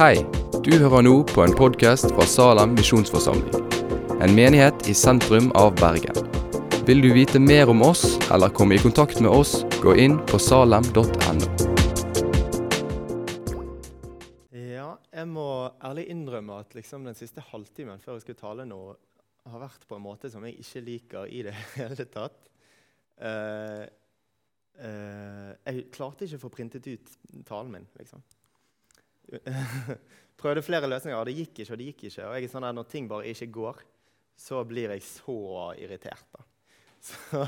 Hei, du hører nå på en podkast fra Salem misjonsforsamling. En menighet i sentrum av Bergen. Vil du vite mer om oss eller komme i kontakt med oss, gå inn på salem.no. Ja, jeg må ærlig innrømme at liksom den siste halvtimen før jeg skulle tale nå, har vært på en måte som jeg ikke liker i det hele tatt. Uh, uh, jeg klarte ikke å få printet ut talen min, liksom. Prøvde flere løsninger, og det gikk ikke og det gikk ikke. Og jeg er sånn at når ting bare ikke går, så blir jeg så irritert. da. Så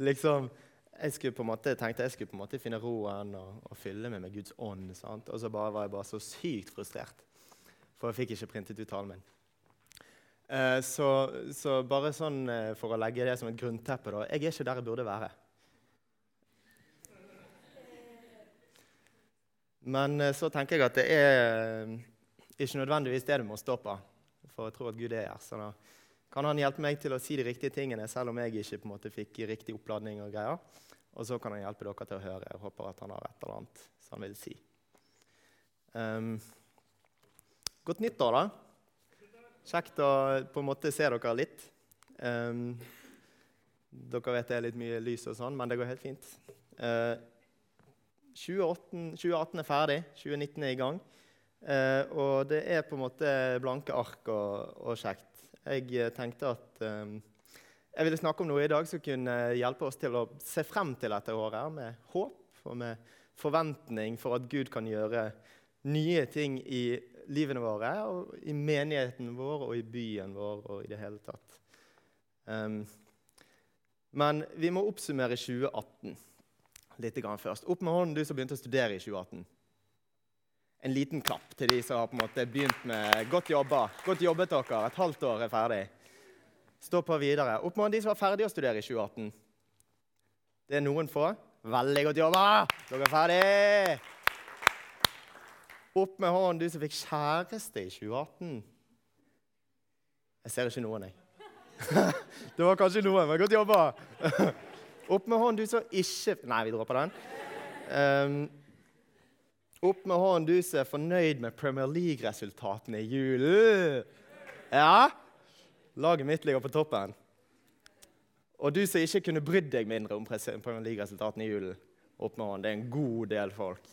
liksom jeg måte, tenkte jeg skulle på en måte finne roen og, og fylle meg med Guds ånd. Sant? Og så var jeg bare så sykt frustrert, for jeg fikk ikke printet ut talen min. Eh, så, så, bare sånn eh, for å legge det som et grunnteppe da, Jeg er ikke der jeg burde være. Men eh, så tenker jeg at det er eh, ikke nødvendigvis det du må stå på, for å tro at Gud er her. Så da kan han hjelpe meg til å si de riktige tingene, selv om jeg ikke på en måte fikk riktig oppladning. Og greier. Og så kan han hjelpe dere til å høre. Jeg håper at han har et eller annet som han vil si. Um, godt nyttår, da. Kjekt å på en måte se dere litt. Um, dere vet det er litt mye lys og sånn, men det går helt fint. Uh, 2018, 2018, er ferdig, 2019 er i gang. Eh, og det er på en måte blanke ark og, og kjekt. Jeg eh, tenkte at eh, jeg ville snakke om noe i dag som kunne hjelpe oss til å se frem til dette året med håp og med forventning for at Gud kan gjøre nye ting i livene våre, og i menigheten vår og i byen vår og i det hele tatt. Um, men vi må oppsummere 2018 litt først. Opp med hånden, du som begynte å studere i 2018. En liten klapp til de som har på en måte begynt med godt jobba. Godt jobbet dere. Et halvt år er ferdig. Stå på videre. Opp med hånden, de som var ferdige å studere i 2018. Det er noen få. Veldig godt jobba! Dere er ferdig. Opp med hånden, du som fikk kjæreste i 2018. Jeg ser ikke noen, jeg. det var kanskje noen, men godt jobba! Opp med hånden, du som ikke Nei, vi dropper den. Um, opp med hånden, du som er fornøyd med Premier League-resultatene i julen. Ja? Laget mitt ligger på toppen. Og du som ikke kunne brydd deg mindre om Premier League-resultatene i julen. Opp med hånden. Det er en god del folk.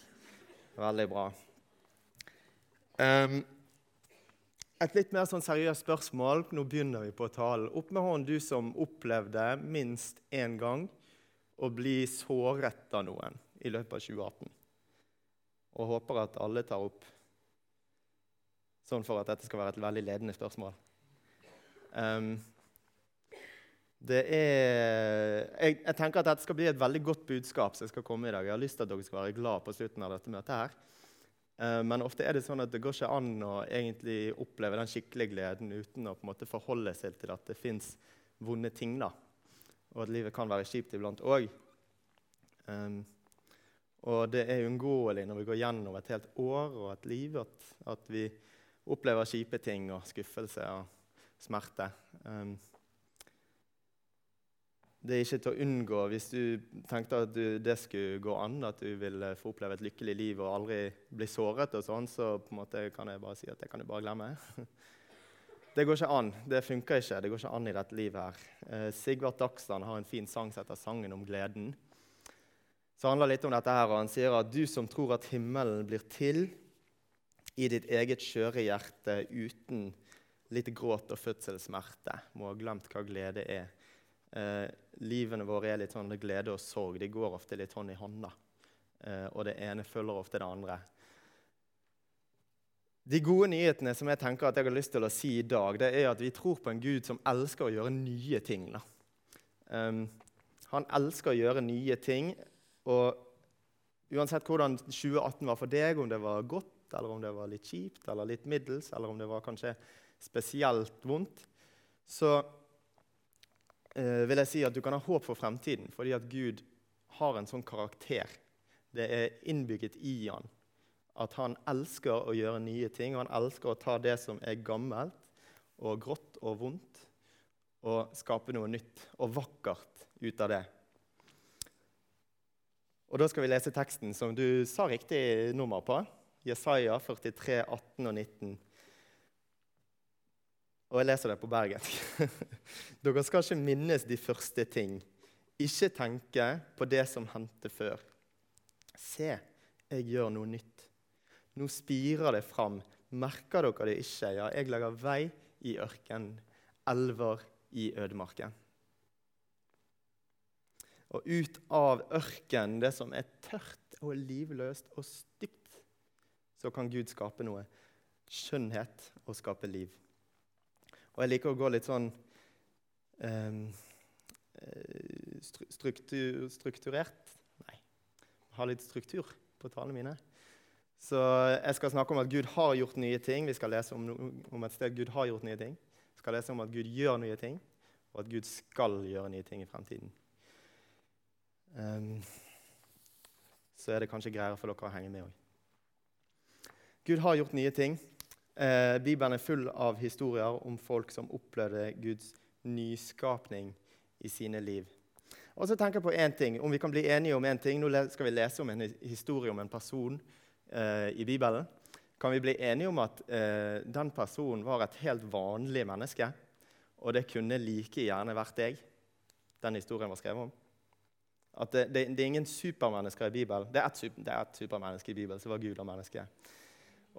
Veldig bra. Um, et litt mer sånn seriøst spørsmål. Nå begynner vi på talen. Opp med hånden, du som opplevde minst én gang å bli såret av noen i løpet av 2018. Og håper at alle tar opp sånn for at dette skal være et veldig ledende spørsmål. Um, det er, jeg, jeg, tenker at dette skal bli et veldig godt budskap som skal komme i dag. Jeg har lyst til at dere skal være glad på slutten av dette møtet. her. Uh, men ofte er det sånn at det går ikke an å egentlig oppleve den skikkelige gleden uten å på en måte forholde seg til at det fins vonde ting. da og at livet kan være kjipt iblant òg. Um, og det er uunngåelig når vi går gjennom et helt år og et liv, at, at vi opplever kjipe ting og skuffelse og smerte. Um, det er ikke til å unngå hvis du tenkte at du, det skulle gå an, at du ville få oppleve et lykkelig liv og aldri bli såret, og sånn, så på en måte kan jeg bare si at det kan du bare glemme. Det går ikke an. Det funker ikke. Det går ikke an i dette livet her. Eh, Sigvart Dagsland har en fin sang som heter 'Sangen om gleden'. Så handler litt om dette her, og Han sier at du som tror at himmelen blir til i ditt eget skjøre hjerte uten litt gråt og fødselssmerte, må ha glemt hva glede er. Eh, livene våre er litt sånn glede og sorg. De går ofte litt hånd i hånda. Eh, og det ene følger ofte det andre. De gode nyhetene som jeg tenker at jeg har lyst til å si i dag, det er at vi tror på en Gud som elsker å gjøre nye ting. Um, han elsker å gjøre nye ting. Og uansett hvordan 2018 var for deg, om det var godt, eller om det var litt kjipt, eller litt middels, eller om det var kanskje spesielt vondt, så uh, vil jeg si at du kan ha håp for fremtiden, fordi at Gud har en sånn karakter. Det er innbygget i han at han elsker å gjøre nye ting, og han elsker å ta det som er gammelt og grått og vondt, og skape noe nytt og vakkert ut av det. Og Da skal vi lese teksten som du sa riktig nummer på. Jesaja 43, 18 og 19. Og jeg leser det på bergensk. Dere skal ikke minnes de første ting. Ikke tenke på det som hendte før. Se, jeg gjør noe nytt. Nå spirer det fram. Merker dere det ikke? Ja, jeg lager vei i ørkenen, elver i ødemarken. Og ut av ørkenen, det som er tørt og livløst og stygt, så kan Gud skape noe. Skjønnhet og skape liv. Og jeg liker å gå litt sånn um, struktur, strukturert Nei, ha litt struktur på talene mine. Så jeg skal snakke om at Gud har gjort nye ting. Vi skal lese om, om et sted Gud har gjort nye ting. Vi skal lese om at Gud gjør nye ting, og at Gud skal gjøre nye ting i fremtiden. Um, så er det kanskje greiere for dere å henge med òg. Gud har gjort nye ting. Eh, Bibelen er full av historier om folk som opplevde Guds nyskapning i sine liv. Og så tenker jeg på én ting, Om vi kan bli enige om én ting Nå skal vi lese om en historie om en person eh, i Bibelen. Kan vi bli enige om at eh, den personen var et helt vanlig menneske? Og det kunne like gjerne vært deg, den historien var skrevet om? At det, det, det er ingen supermennesker i Bibelen. Det er ett supermenneske i Bibelen, som var Gud og menneske.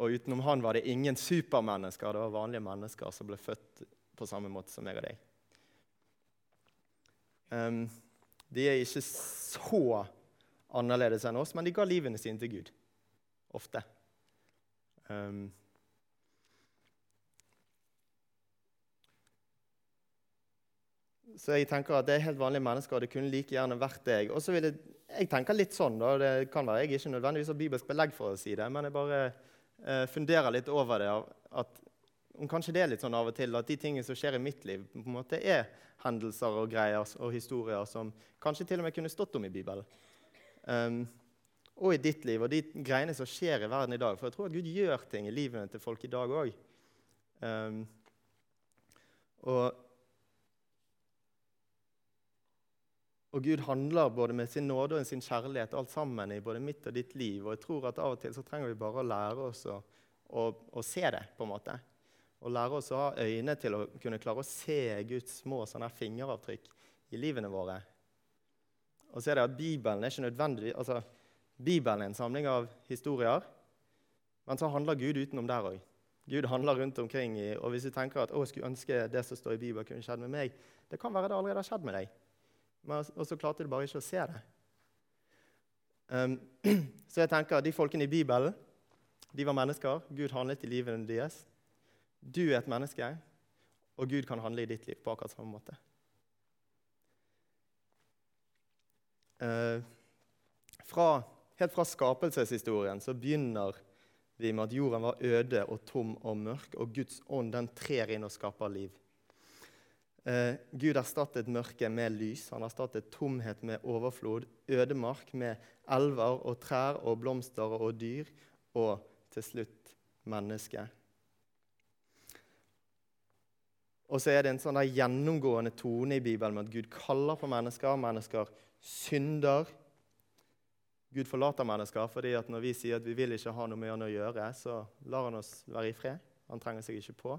Og utenom han var det ingen supermennesker. Det var vanlige mennesker som ble født på samme måte som meg og deg. Um, de er ikke så annerledes enn oss, men de ga livene sine til Gud. Ofte. Um, så jeg tenker at det er helt vanlige mennesker, og det kunne like gjerne vært deg. Og så vil jeg, jeg tenker litt sånn, da, Det kan være jeg ikke nødvendigvis har bibelsk belegg for å si det, men jeg bare eh, funderer litt over det. At, om kanskje det er litt sånn av og til at de tingene som skjer i mitt liv, på en måte er hendelser og greier og historier som kanskje til og med kunne stått om i Bibelen. Um, og i ditt liv og de greiene som skjer i verden i dag. For jeg tror at Gud gjør ting i livene til folk i dag òg. Um, og, og Gud handler både med sin nåde og sin kjærlighet alt sammen i både mitt og ditt liv. Og jeg tror at av og til så trenger vi bare å lære oss å, å, å se det. på en måte og lære oss å ha øyne til å kunne klare å se Guds små sånne fingeravtrykk i livene våre. Og så er det at Bibelen er ikke nødvendig, altså, Bibelen er en samling av historier, men så handler Gud utenom der òg. Gud handler rundt omkring. I, og hvis du tenker at å, skulle ønske det som står i Bibelen, kunne skjedd med meg Det kan være det allerede har skjedd med deg, men, og så klarte du bare ikke å se det. Um, så jeg tenker at De folkene i Bibelen de var mennesker. Gud handlet i livene deres. Du er et menneske, og Gud kan handle i ditt liv på akkurat samme måte. Uh, fra, helt fra skapelseshistorien så begynner vi med at jorden var øde og tom og mørk, og Guds ånd den trer inn og skaper liv. Eh, Gud erstattet mørket med lys, han erstattet tomhet med overflod, ødemark med elver og trær og blomster og dyr, og til slutt mennesket. Og så er det en sånn gjennomgående tone i Bibelen med at Gud kaller på mennesker. Mennesker synder. Gud forlater mennesker fordi at når vi sier at vi vil ikke ha noe med han å gjøre, så lar han oss være i fred. Han trenger seg ikke på.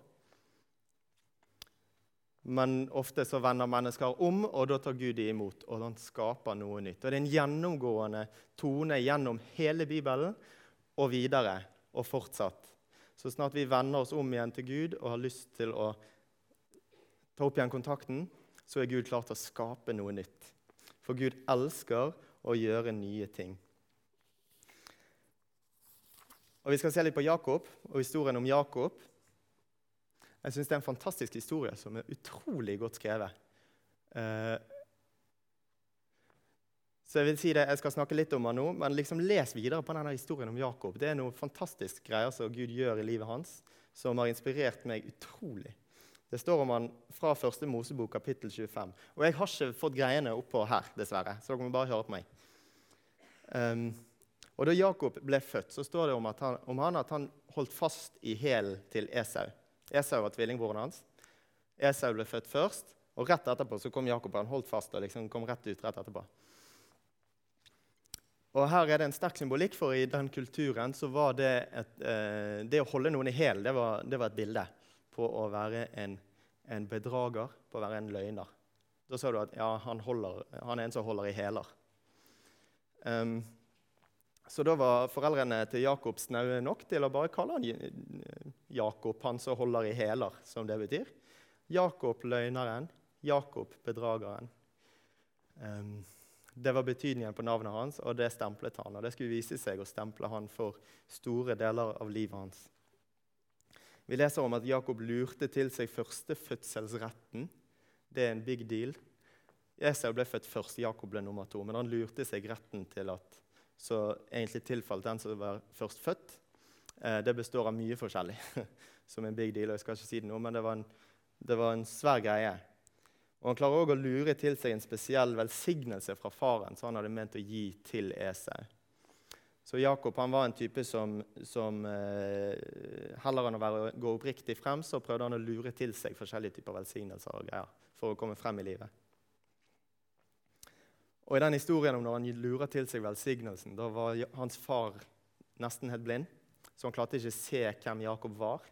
Men ofte så vender mennesker om, og da tar Gud dem imot. Og han skaper noe nytt. Og Det er en gjennomgående tone gjennom hele Bibelen og videre og fortsatt. Så snart vi vender oss om igjen til Gud og har lyst til å ta opp igjen kontakten, så er Gud klar til å skape noe nytt. For Gud elsker å gjøre nye ting. Og Vi skal se litt på Jakob og historien om Jakob. Jeg syns det er en fantastisk historie som er utrolig godt skrevet. Eh, så Jeg vil si det, jeg skal snakke litt om han nå, men liksom les videre på denne historien om Jakob. Det er noe fantastisk greier som Gud gjør i livet hans, som har inspirert meg utrolig. Det står om han fra første Mosebok, kapittel 25. Og jeg har ikke fått greiene oppå her, dessverre, så dere må bare høre på meg. Um, og Da Jakob ble født, så står det om, han, om han at han holdt fast i hælen til Esau. Esau var tvillingbroren hans. Esau ble født først, og rett etterpå så kom Jakob. Han holdt fast og liksom kom rett ut rett etterpå. Og her er det en sterk symbolikk, for i den kulturen så var det et, eh, det å holde noen i hæl det, det, var et bilde på å være en, en, bedrager, på å være en løgner. Da sa du at ja, han, holder, han er en som holder i hæler. Um, så da var foreldrene til Jakob snaue nok til å bare kalle han Jakob, han som holder i hæler, som det betyr. Jakob løgneren, Jakob bedrageren. Um, det var betydningen på navnet hans, og det stemplet han. Og det skulle vise seg å stemple han for store deler av livet hans. Vi leser om at Jakob lurte til seg førstefødselsretten. Det er en big deal. Esau ble født først, Jakob ble nummer to. Men han lurte seg retten til at så egentlig tilfalt den som var først født. Eh, det består av mye forskjellig, som en big deal. og jeg skal ikke si det nå, Men det var en, det var en svær greie. Og Han klarer òg å lure til seg en spesiell velsignelse fra faren som han hadde ment å gi til Esau. Så Jakob han var en type som, som eh, heller enn å være, gå oppriktig frem, så prøvde han å lure til seg forskjellige typer velsignelser og greier for å komme frem i livet. Og I den historien om når han lurer til seg velsignelsen, da var hans far nesten helt blind, så han klarte ikke se hvem Jakob var.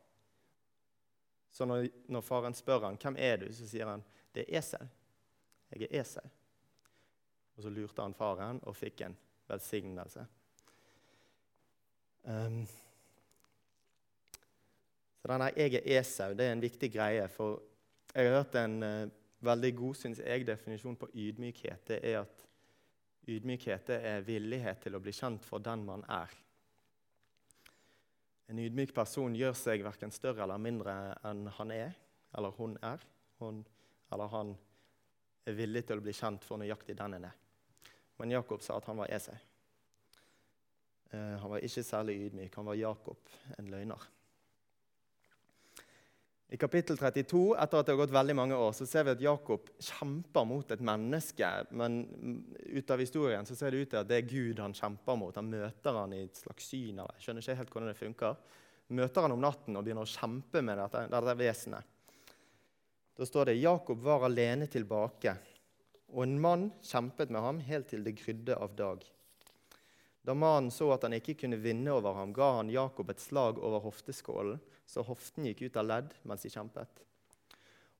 Så når, når faren spør han, 'Hvem er du?', så sier han, 'Det er Esau. Jeg er Esau.' Og så lurte han faren og fikk en velsignelse. Um, så denne 'jeg er Esau' det er en viktig greie. For jeg har hørt en uh, veldig god synes jeg, definisjon på ydmykhet. Det er at ydmykhet er villighet til å bli kjent for den man er. En ydmyk person gjør seg verken større eller mindre enn han er, eller hun er. Hun eller han er villig til å bli kjent for nøyaktig den en er. Men Jakob sa at han var Esau. Eh, han var ikke særlig ydmyk. Han var Jakob, en løgner. I kapittel 32, etter at det har gått veldig mange år, så ser vi at Jakob kjemper mot et menneske. Men ut av historien så ser det ut til at det er Gud han kjemper mot. Han møter han i et slags syn. Eller. Jeg skjønner ikke helt hvordan det funker. Møter han om natten og begynner å kjempe med dette, dette vesenet. Da står det Jakob var alene tilbake, og en mann kjempet med ham helt til det grydde av dag. Da mannen så at han ikke kunne vinne over ham, ga han Jakob et slag over hofteskålen, så hoften gikk ut av ledd mens de kjempet.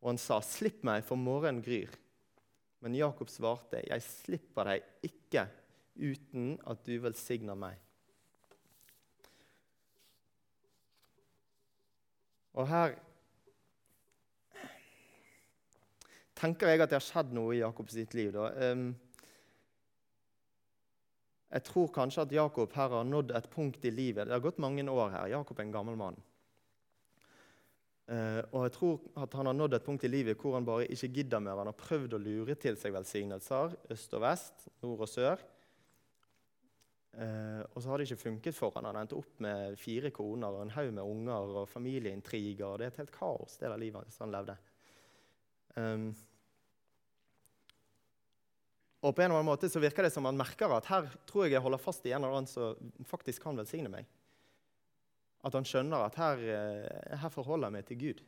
Og han sa, 'Slipp meg, for morgenen gryr.' Men Jakob svarte, 'Jeg slipper deg ikke uten at du velsigner meg.' Og her tenker jeg at det har skjedd noe i Jakobs liv. da. Um, jeg tror kanskje at Jakob her har nådd et punkt i livet. Det har gått mange år her. Jakob er en gammel mann. Uh, og jeg tror at han har nådd et punkt i livet hvor han bare ikke gidder mer. Han har prøvd å lure til seg velsignelser øst og vest, nord og sør. Uh, og så har det ikke funket for han. Han endte opp med fire koner og en haug med unger og familieintriger. Det er et helt kaos, det der livet han levde. Um, og på en eller annen måte så virker det som han merker at her tror jeg jeg holder fast i en eller annen som faktisk kan velsigne meg. At han skjønner at her, eh, her forholder jeg meg til Gud.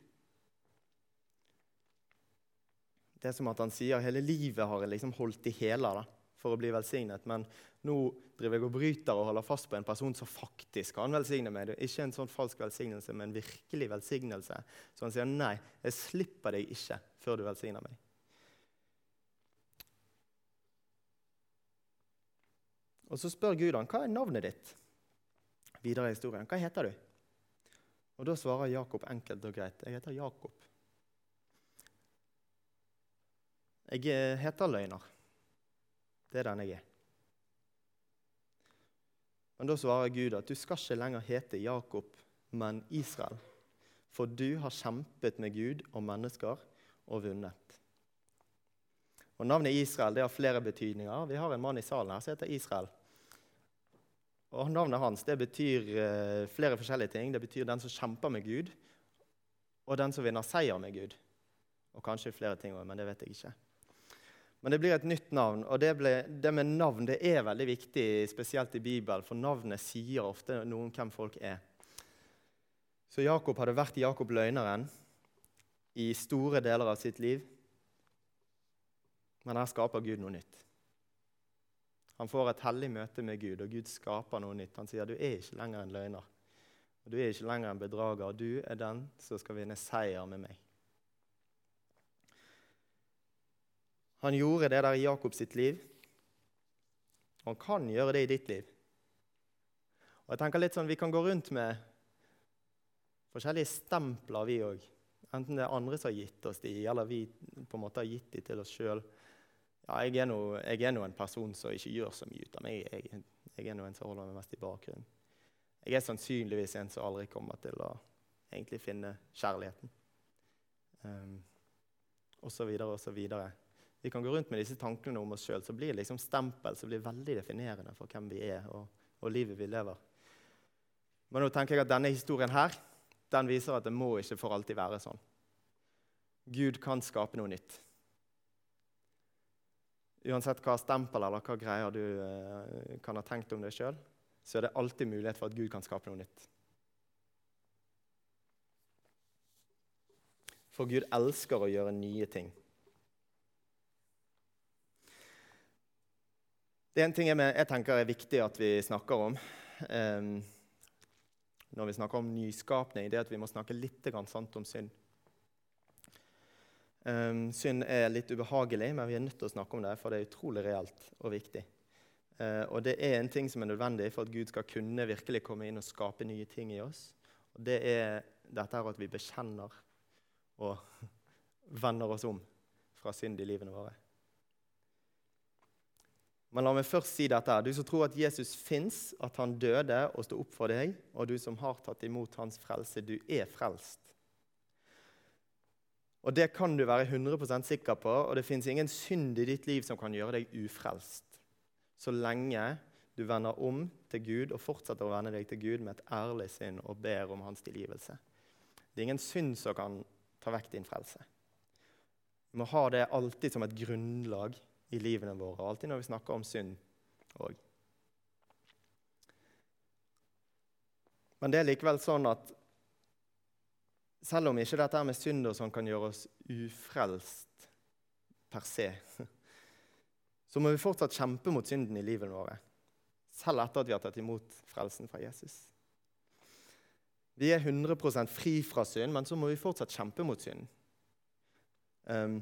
Det er som at han sier hele livet har jeg liksom holdt i hæler for å bli velsignet. Men nå driver jeg og bryter og holder fast på en person som faktisk kan velsigne meg. Det er ikke en sånn falsk velsignelse, men en virkelig velsignelse. Så han sier nei, jeg slipper deg ikke før du velsigner meg. Og så spør Gud han, hva er navnet ditt. Videre i historien. Hva heter du? Og Da svarer Jakob enkelt og greit. Jeg heter Jakob. Jeg heter løgner. Det er den jeg er. Men da svarer Gud at du skal ikke lenger hete Jakob, men Israel. For du har kjempet med Gud og mennesker og vunnet. Og Navnet Israel det har flere betydninger. Vi har en mann i salen her som heter Israel. Og Navnet hans det betyr uh, flere forskjellige ting. Det betyr den som kjemper med Gud, og den som vinner seier med Gud. Og kanskje flere ting òg, men det vet jeg ikke. Men det blir et nytt navn, og det, ble, det, med navn det er veldig viktig, spesielt i Bibelen, for navnet sier ofte noe om hvem folk er. Så Jakob hadde vært Jakob løgneren i store deler av sitt liv. Men her skaper Gud noe nytt. Han får et hellig møte med Gud, og Gud skaper noe nytt. Han sier du er ikke lenger en løgner. Og du er ikke lenger en bedrager. Du er den som skal vinne seier med meg. Han gjorde det der i Jakobs sitt liv. Og han kan gjøre det i ditt liv. Og jeg tenker litt sånn, Vi kan gå rundt med forskjellige stempler, vi òg. Enten det er andre som har gitt oss de, eller vi på en måte har gitt de til oss sjøl. Ja, jeg er, nå, jeg er nå en person som ikke gjør så mye ut av meg. Jeg, jeg er nå en som holder meg mest i bakgrunnen. Jeg er sannsynligvis en som aldri kommer til å egentlig finne kjærligheten. Um, og så videre og så videre. Vi kan gå rundt med disse tankene om oss sjøl, så blir liksom stempel som blir veldig definerende for hvem vi er og, og livet vi lever. Men nå tenker jeg at denne historien her, den viser at det må ikke for alltid være sånn. Gud kan skape noe nytt. Uansett hva stempel eller hva greier du eh, kan ha tenkt om deg sjøl, så er det alltid mulighet for at Gud kan skape noe nytt. For Gud elsker å gjøre nye ting. Det er en ting jeg, tenker er viktig at vi snakker om um, når vi snakker om nyskapning, det er at vi må snakke litt om synd. Um, synd er litt ubehagelig, men vi er nødt til å snakke om det, for det er utrolig reelt og viktig. Uh, og det er en ting som er nødvendig for at Gud skal kunne virkelig komme inn og skape nye ting i oss. Og det er dette her at vi bekjenner og vender oss om fra synd i livene våre. Men la meg først si dette. Du som tror at Jesus fins, at han døde og sto opp for deg, og du som har tatt imot hans frelse, du er frelst. Og Det kan du være 100% sikker på, og det fins ingen synd i ditt liv som kan gjøre deg ufrelst så lenge du vender om til Gud og fortsetter å vende deg til Gud med et ærlig sinn og ber om hans tilgivelse. Det er ingen synd som kan ta vekk din frelse. Vi må ha det alltid som et grunnlag i livene våre, alltid når vi snakker om synd òg. Men det er likevel sånn at selv om ikke dette med synd og sånn kan gjøre oss ufrelst per se, så må vi fortsatt kjempe mot synden i livet vårt, selv etter at vi har tatt imot frelsen fra Jesus. Vi er 100% fri fra synd, men så må vi fortsatt kjempe mot synd. Um,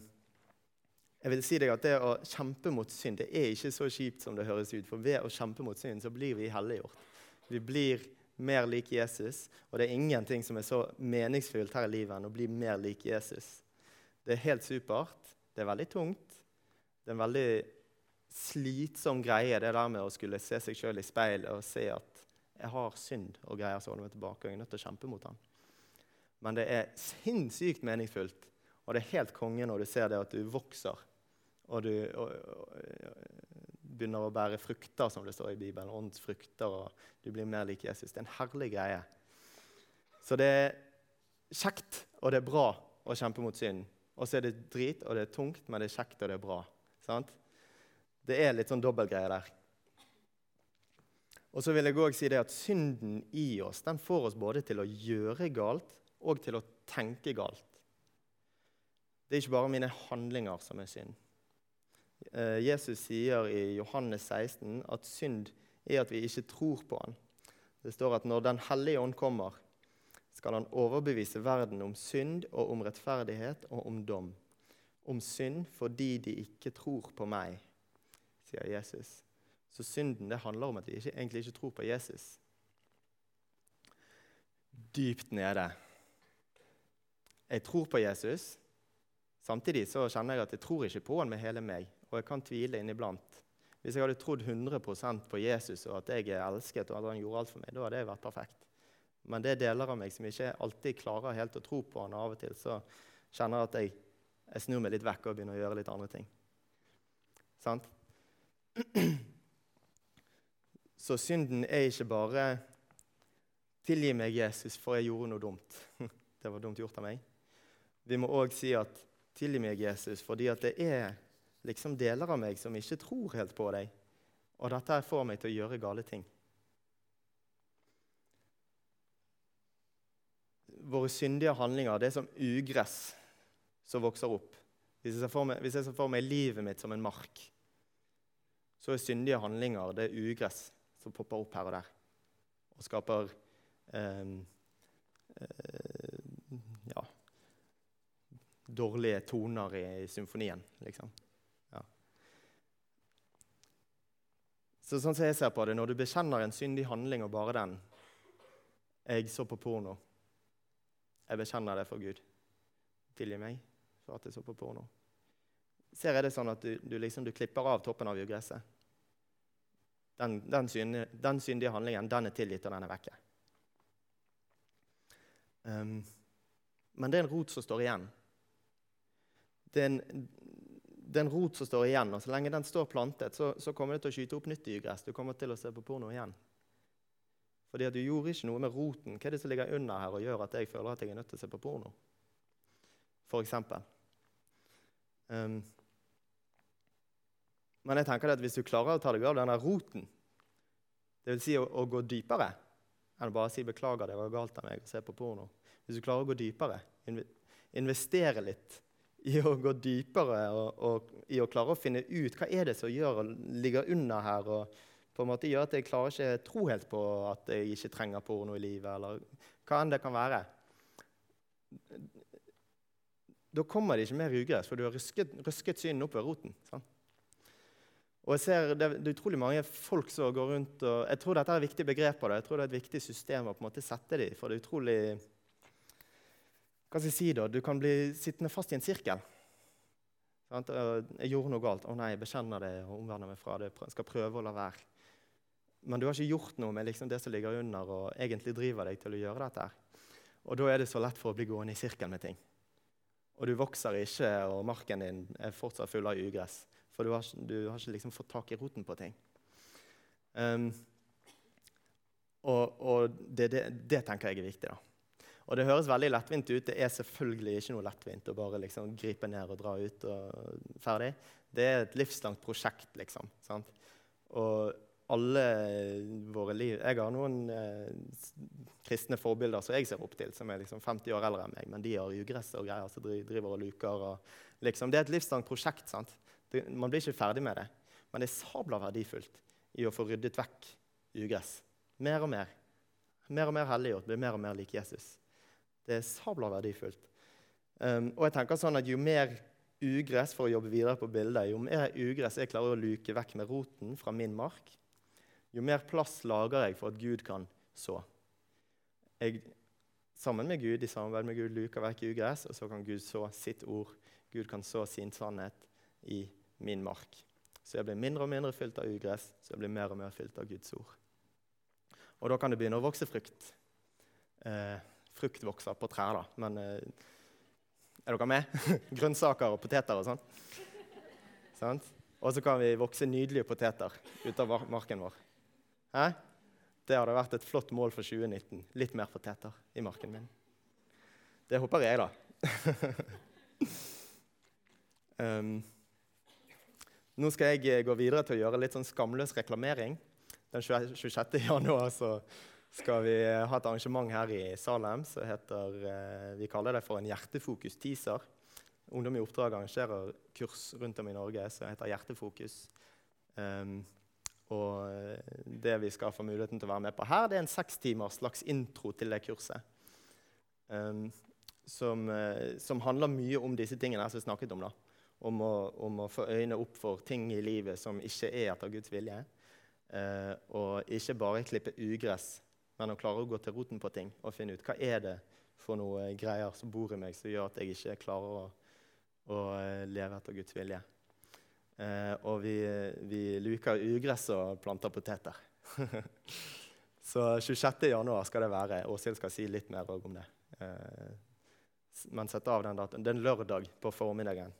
jeg vil si deg at Det å kjempe mot synd det er ikke så kjipt som det høres ut. For ved å kjempe mot synd så blir vi helliggjort. Vi blir mer lik Jesus. Og det er ingenting som er så meningsfylt her i livet enn å bli mer lik Jesus. Det er helt supert. Det er veldig tungt. Det er en veldig slitsom greie, det der med å skulle se seg sjøl i speilet og se at jeg har synd og greier så holder meg tilbake. og jeg er nødt til å kjempe mot ham. Men det er sinnssykt meningsfullt, og det er helt konge når du ser det at du vokser. Og du og, begynner å bære frukter, som det står i Bibelen. Åndsfrukter, og du blir mer lik Jesus. Det er en herlig greie. Så det er kjekt, og det er bra å kjempe mot synd. Og så er det drit, og det er tungt, men det er kjekt, og det er bra. Sant? Det er litt sånn dobbeltgreie der. Og så vil jeg også si det at Synden i oss den får oss både til å gjøre galt og til å tenke galt. Det er ikke bare mine handlinger som er synd. Eh, Jesus sier i Johannes 16 at synd er at vi ikke tror på han. Det står at når Den hellige ånd kommer, skal han overbevise verden om synd og om rettferdighet og om dom. Om synd fordi de ikke tror på meg sier Jesus. Så synden det handler om at vi ikke, egentlig ikke tror på Jesus. Dypt nede. Jeg tror på Jesus. Samtidig så kjenner jeg at jeg tror ikke på han med hele meg, og jeg kan tvile inniblant. Hvis jeg hadde trodd 100% på Jesus og at jeg er elsket, og at han gjorde alt for meg, da hadde jeg vært perfekt. Men det er deler av meg som ikke alltid klarer helt å tro på han. Av og til så kjenner jeg at jeg, jeg snur meg litt vekk og begynner å gjøre litt andre ting. Sant? Så synden er ikke bare 'tilgi meg, Jesus, for jeg gjorde noe dumt'. Det var dumt gjort av meg. Vi må òg si at 'tilgi meg, Jesus', fordi at det er liksom deler av meg som ikke tror helt på deg. Og dette får meg til å gjøre gale ting. Våre syndige handlinger det er som ugress som vokser opp. Hvis jeg ser meg, hvis jeg ser for meg livet mitt som en mark, så er syndige handlinger det er ugress som popper opp her og der og skaper eh, eh, ja, dårlige toner i symfonien, liksom. Så sånn som jeg ser på det, Når du bekjenner en syndig handling og bare den Jeg så på porno. Jeg bekjenner det for Gud. Tilgi meg for at jeg så på porno. Ser jeg det sånn at du, du, liksom, du klipper av toppen av jordgresset? Den, den, syndige, den, syndige handlingen den er tilgitt, og den er vekke. Um, men det er en rot som står igjen. Det er en, det er en rot som står igjen, og så lenge den står plantet, så, så kommer det til å skyte opp nytt dyregress. Du kommer til å se på porno igjen. Fordi at du gjorde ikke noe med roten. Hva er det som ligger under her og gjør at jeg føler at jeg er nødt til å se på porno? For eksempel. Um, men jeg tenker at hvis du klarer å ta deg av denne roten, dvs. Si å, å gå dypere enn å bare si 'beklager, det var galt av meg å se på porno', hvis du klarer å gå dypere, investere litt i å gå dypere og, og, i å klare å finne ut hva er det som gjør ligger under her, og på en måte gjør at jeg klarer ikke tro helt på at jeg ikke trenger porno i livet, eller hva enn det kan være Da kommer det ikke mer ugress, for du har røsket, røsket synet opp ved roten. Sant? Og jeg ser det, det, er utrolig mange folk som går rundt og Jeg tror dette er et viktig begrep Og. Jeg tror det er et viktig system å på en måte sette det i. For det er utrolig Hva skal jeg si da? Du kan bli sittende fast i en sirkel. Jeg gjorde noe galt. Å nei, jeg bekjenner det og omvender meg fra det. Jeg skal prøve å la være. Men du har ikke gjort noe med liksom det som ligger under, og egentlig driver deg til å gjøre dette. Og da er det så lett for å bli gående i sirkel med ting. Og du vokser ikke, og marken din er fortsatt full av ugress. For du har, du har ikke liksom fått tak i roten på ting. Um, og, og det, det, det, tenker jeg er viktig. da. Og Det høres veldig lettvint ut. Det er selvfølgelig ikke noe lettvint å bare liksom gripe ned og dra ut og ferdig. Det er et livslangt prosjekt, liksom. Sant? Og alle våre liv Jeg har noen eh, kristne forbilder som jeg ser opp til, som er liksom 50 år eldre enn meg, men de har ugress og greier, så driver og luker. Og, liksom, det er et livslangt prosjekt. sant? Det, man blir ikke ferdig med det. Men det er sabla verdifullt i å få ryddet vekk ugress. Mer og mer. Mer og mer helliggjort, blir mer og mer lik Jesus. Det er sabla verdifullt. Um, og jeg tenker sånn at Jo mer ugress for å jobbe videre på bildet, jo mer ugress jeg klarer å luke vekk med roten fra min mark, jo mer plass lager jeg for at Gud kan så. Jeg, sammen med Gud, i samarbeid med Gud, luker vekk ugress, og så kan Gud så sitt ord. Gud kan så sin sannhet i min mark. Så jeg blir mindre og mindre fylt av ugress, så jeg blir mer og mer fylt av Guds ord. Og da kan det begynne å vokse frukt. Eh, frukt vokser på trær, da, men eh, er dere med? Grønnsaker og poteter og sånn. sånn. Og så kan vi vokse nydelige poteter ut av marken vår. Hæ? Det hadde vært et flott mål for 2019. Litt mer poteter i marken min. Det håper jeg, da. um, Nå skal jeg eh, gå videre til å gjøre litt sånn skamløs reklamering. Den 26. januar så skal vi eh, ha et arrangement her i Salem som heter eh, Vi kaller det for en hjertefokus-teaser. Ungdom i oppdrag arrangerer kurs rundt om i Norge som heter Hjertefokus. Um, og det vi skal få muligheten til å være med på her, det er en sekstimers slags intro til det kurset. Um, som, som, handler mye om disse tingene som vi snakket om. da om å, om å, få øynene opp for ting i livet som ikke er etter Guds vilje. Uh, og ikke bare klippe ugress, men å klare å gå til roten på ting og finne ut hva er det for noe greier som bor i meg som gjør at jeg ikke klarer å, å eh, leve etter Guds vilje. Eh, og vi, vi, luker ugress og planter poteter. Så 26.1 skal det være. Åshild skal si litt mer om det. Eh, men sett av den datoen. Det er en lørdag på formiddagen.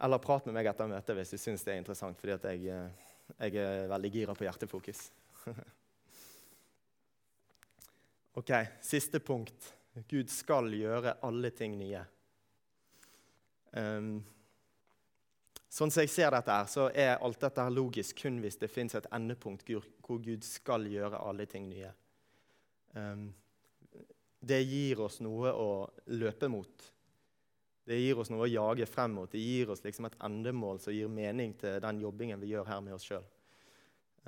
Eller prat med meg etter møtet hvis du syns det er interessant, fordi jeg, eh, jeg, er veldig gira på hjertefokus. ok, siste punkt. Gud skal gjøre alle ting nye. Um, sånn som jeg ser dette, her, så er alt dette her logisk kun hvis det fins et endepunkt hvor Gud skal gjøre alle ting nye. Um, det gir oss noe å løpe mot. Det gir oss noe å jage frem mot. Det gir oss liksom et endemål som gir mening til den jobbingen vi gjør her med oss sjøl.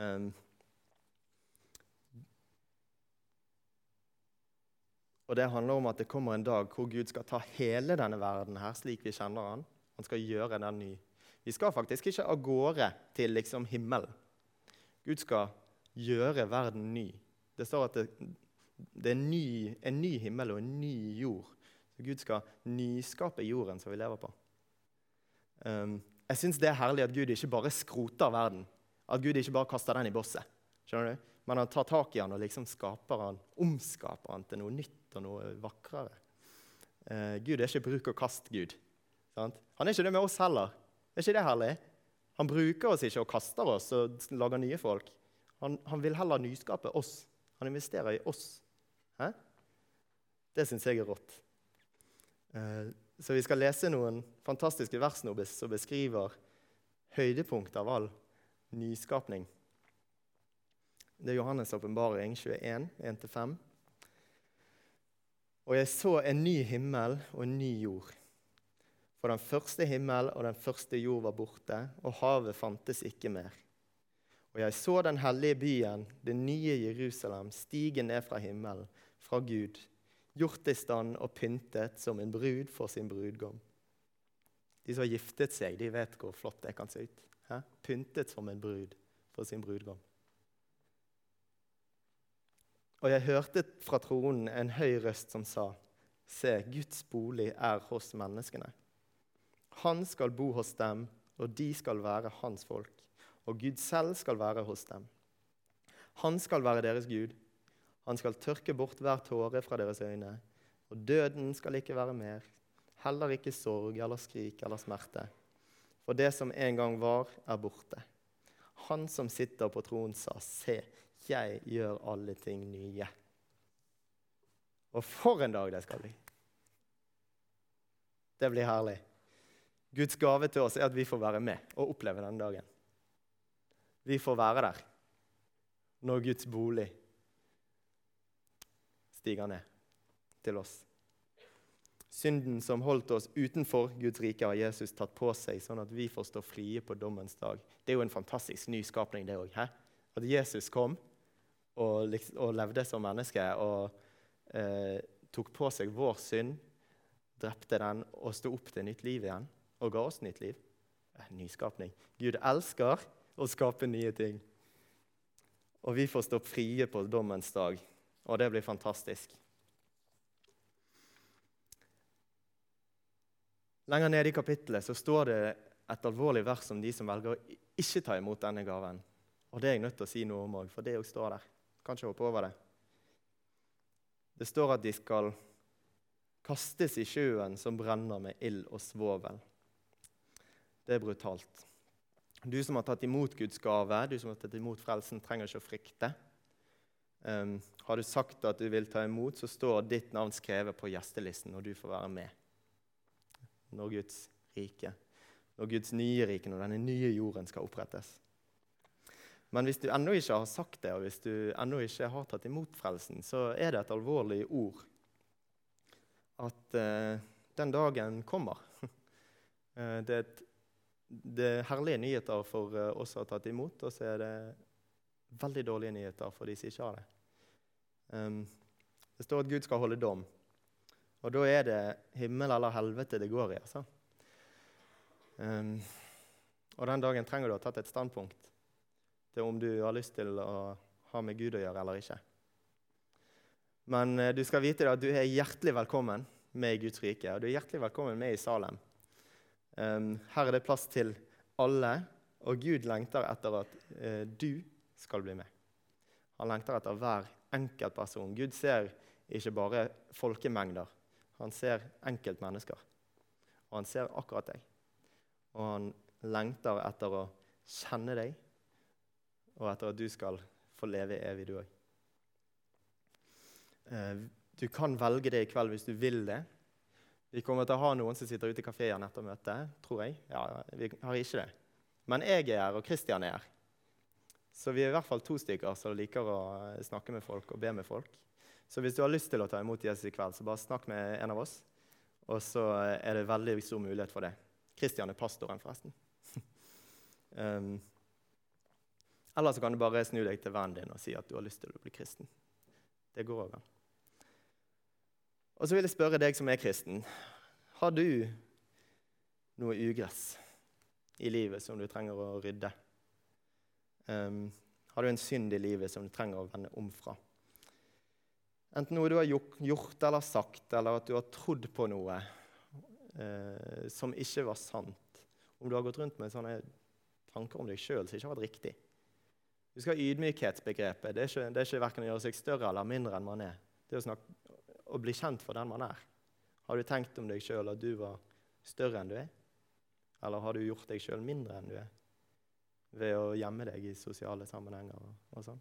Um, og det handler om at det kommer en dag hvor Gud skal ta hele denne verden her slik vi kjenner han. Han skal gjøre den ny. Vi skal faktisk ikke av gårde til liksom himmelen. Gud skal gjøre verden ny. Det står at det, det er ny, en ny himmel og en ny jord. Så Gud skal nyskape jorden som vi lever på. Um, jeg syns det er herlig at Gud ikke bare skroter verden. At Gud ikke bare kaster den i bosset. Skjønner du? Men han tar tak i den og liksom skaper han, omskaper den til noe nytt og noe vakrere. Eh, Gud er ikke bruk-og-kast-Gud. Han er ikke det med oss heller. Er ikke det herlig? Han bruker oss ikke og kaster oss og lager nye folk. Han, han vil heller nyskape oss. Han investerer i oss. Hæ? Det syns jeg er rått. Eh, så vi skal lese noen fantastiske vers nå som beskriver høydepunktet av all nyskapning. Det er Johannes' åpenbaring 21, 1-5. Og jeg så en ny himmel og en ny jord. For den første himmel og den første jord var borte, og havet fantes ikke mer. Og jeg så den hellige byen, det nye Jerusalem, stige ned fra himmelen, fra Gud, gjort i stand og pyntet som en brud for sin brudgom. De som har giftet seg, de vet hvor flott det kan se ut. Hæ? Pyntet som en brud for sin brudgom. Og jeg hørte fra tronen en høy røst som sa, Se, Guds bolig er hos menneskene. Han skal bo hos dem, og de skal være hans folk og Gud selv skal være hos dem. Han skal være deres Gud. Han skal tørke bort hver tåre fra deres øyne. Og døden skal ikke være mer, heller ikke sorg eller skrik eller smerte. For det som en gang var, er borte. Han som sitter på tronen, sa, Se, jeg gjør alle ting nye. Og for en dag det skal bli! Det blir herlig. Guds gave til oss er at vi får være med og oppleve denne dagen. Vi får være der når Guds bolig stiger ned til oss. Synden som holdt oss utenfor Guds rike, har Jesus tatt på seg, sånn at vi får stå frie på dommens dag. Det er jo en fantastisk ny skapning, det òg. At Jesus kom og, og, levde som menneske og eh, tok på seg vår synd, drepte den og sto opp til nytt liv igjen og ga oss nytt liv. Nyskapning. Gud elsker å skape nye ting. Og vi får stå frie på dommens dag, og det blir fantastisk. Lenger nede i kapittelet så står det et alvorlig vers om de som velger å ikke ta imot denne gaven. Og det er jeg nødt til å si noe om òg, for det òg står der. Kan ikke hoppe over det. Det står at de skal kastes i sjøen som brenner med ild og svovel. Det er brutalt. Du som har tatt imot Guds gave, du som har tatt imot frelsen, trenger ikke å frykte. Um, har du sagt at du vil ta imot, så står ditt navn skrevet på gjestelisten, og du får være med når Guds rike, når Guds nye rike, når denne nye jorden skal opprettes. Men hvis du ennå ikke har sagt det, og hvis du ennå ikke har tatt imot frelsen, så er det et alvorlig ord at uh, den dagen kommer. Uh, det er et det er herlige nyheter for eh, oss som har tatt imot, og så er det veldig dårlige nyheter for de som ikke har det. Um, det står at Gud skal holde dom. Og da er det himmel eller helvete det går i. altså. Um, og den dagen trenger du å ha tatt et standpunkt til om du har lyst til å ha med Gud å gjøre eller ikke. Men uh, du skal vite at du er hjertelig velkommen med i Guds rike, og du er hjertelig velkommen med i Salem. Um, her er det plass til alle, og Gud lengter etter at uh, du skal bli med. Han lengter etter hver enkelt person. Gud ser ikke bare folkemengder. Han ser enkeltmennesker. Og han ser akkurat deg. Og han lengter etter å kjenne deg, og etter at du skal få leve evig, du òg. Uh, du kan velge det i kveld hvis du vil det. Vi kommer til å ha noen som sitter ute i kafeen etter møtet, tror jeg. Ja, Vi har ikke det. Men jeg er her, og Kristian er her. Så vi er i hvert fall to stykker som liker å snakke med folk og be med folk. Så hvis du har lyst til å ta imot Jesus i kveld, så bare snakk med en av oss. Og så er det veldig stor mulighet for det. Kristian er pastoren, forresten. um, eller så kan du bare snu deg til vennen din og si at du har lyst til å bli kristen. Det går an. Og så vil jeg spørre deg som er kristen. Har du noe ugress i livet som du trenger å rydde? Um, har du en synd i livet som du trenger å vende om fra? Enten noe du har gjort eller sagt, eller at du har trodd på noe uh, som ikke var sant. Om du har gått rundt med sånne tanker om deg sjøl som ikke har vært riktig. Husk ydmykhetsbegrepet. Det er ikke, det er ikke verken å gjøre seg større eller mindre enn man er. Det er å, snakke, å bli kjent for den man er. Har du tenkt om deg sjøl at du var større enn du er? Eller har du gjort deg sjøl mindre enn du er ved å gjemme deg i sosiale sammenhenger og, og sånn?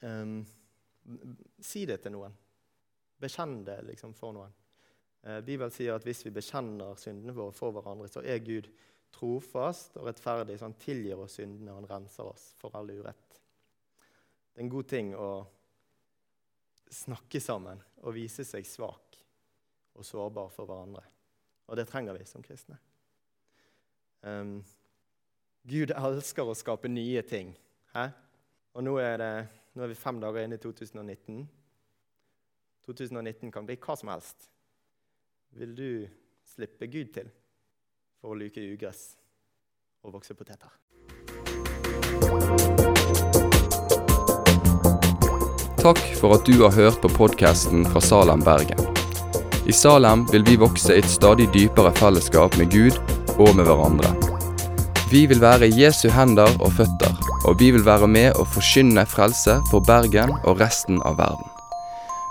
Um, si det til noen. Bekjenn det liksom for noen. Eh, Bibelen sier at hvis vi bekjenner syndene våre for hverandre, så er Gud trofast og rettferdig, så han tilgir oss syndene og han renser oss for all urett. Det er en god ting å snakke sammen og vise seg svak og sårbar for hverandre. Og det trenger vi som kristne. Um, Gud elsker å skape nye ting. Hæ? Og nå er, det, nå er vi fem dager inne i 2019. 2019 kan bli hva som helst. Vil du slippe Gud til for å luke ugress og vokse poteter? Takk for at du har hørt på podkasten fra Salem, Bergen. I Salem vil vi vokse i et stadig dypere fellesskap med Gud og med hverandre. Vi vil være Jesu hender og føtter, og vi vil være med og forkynne frelse for Bergen og resten av verden.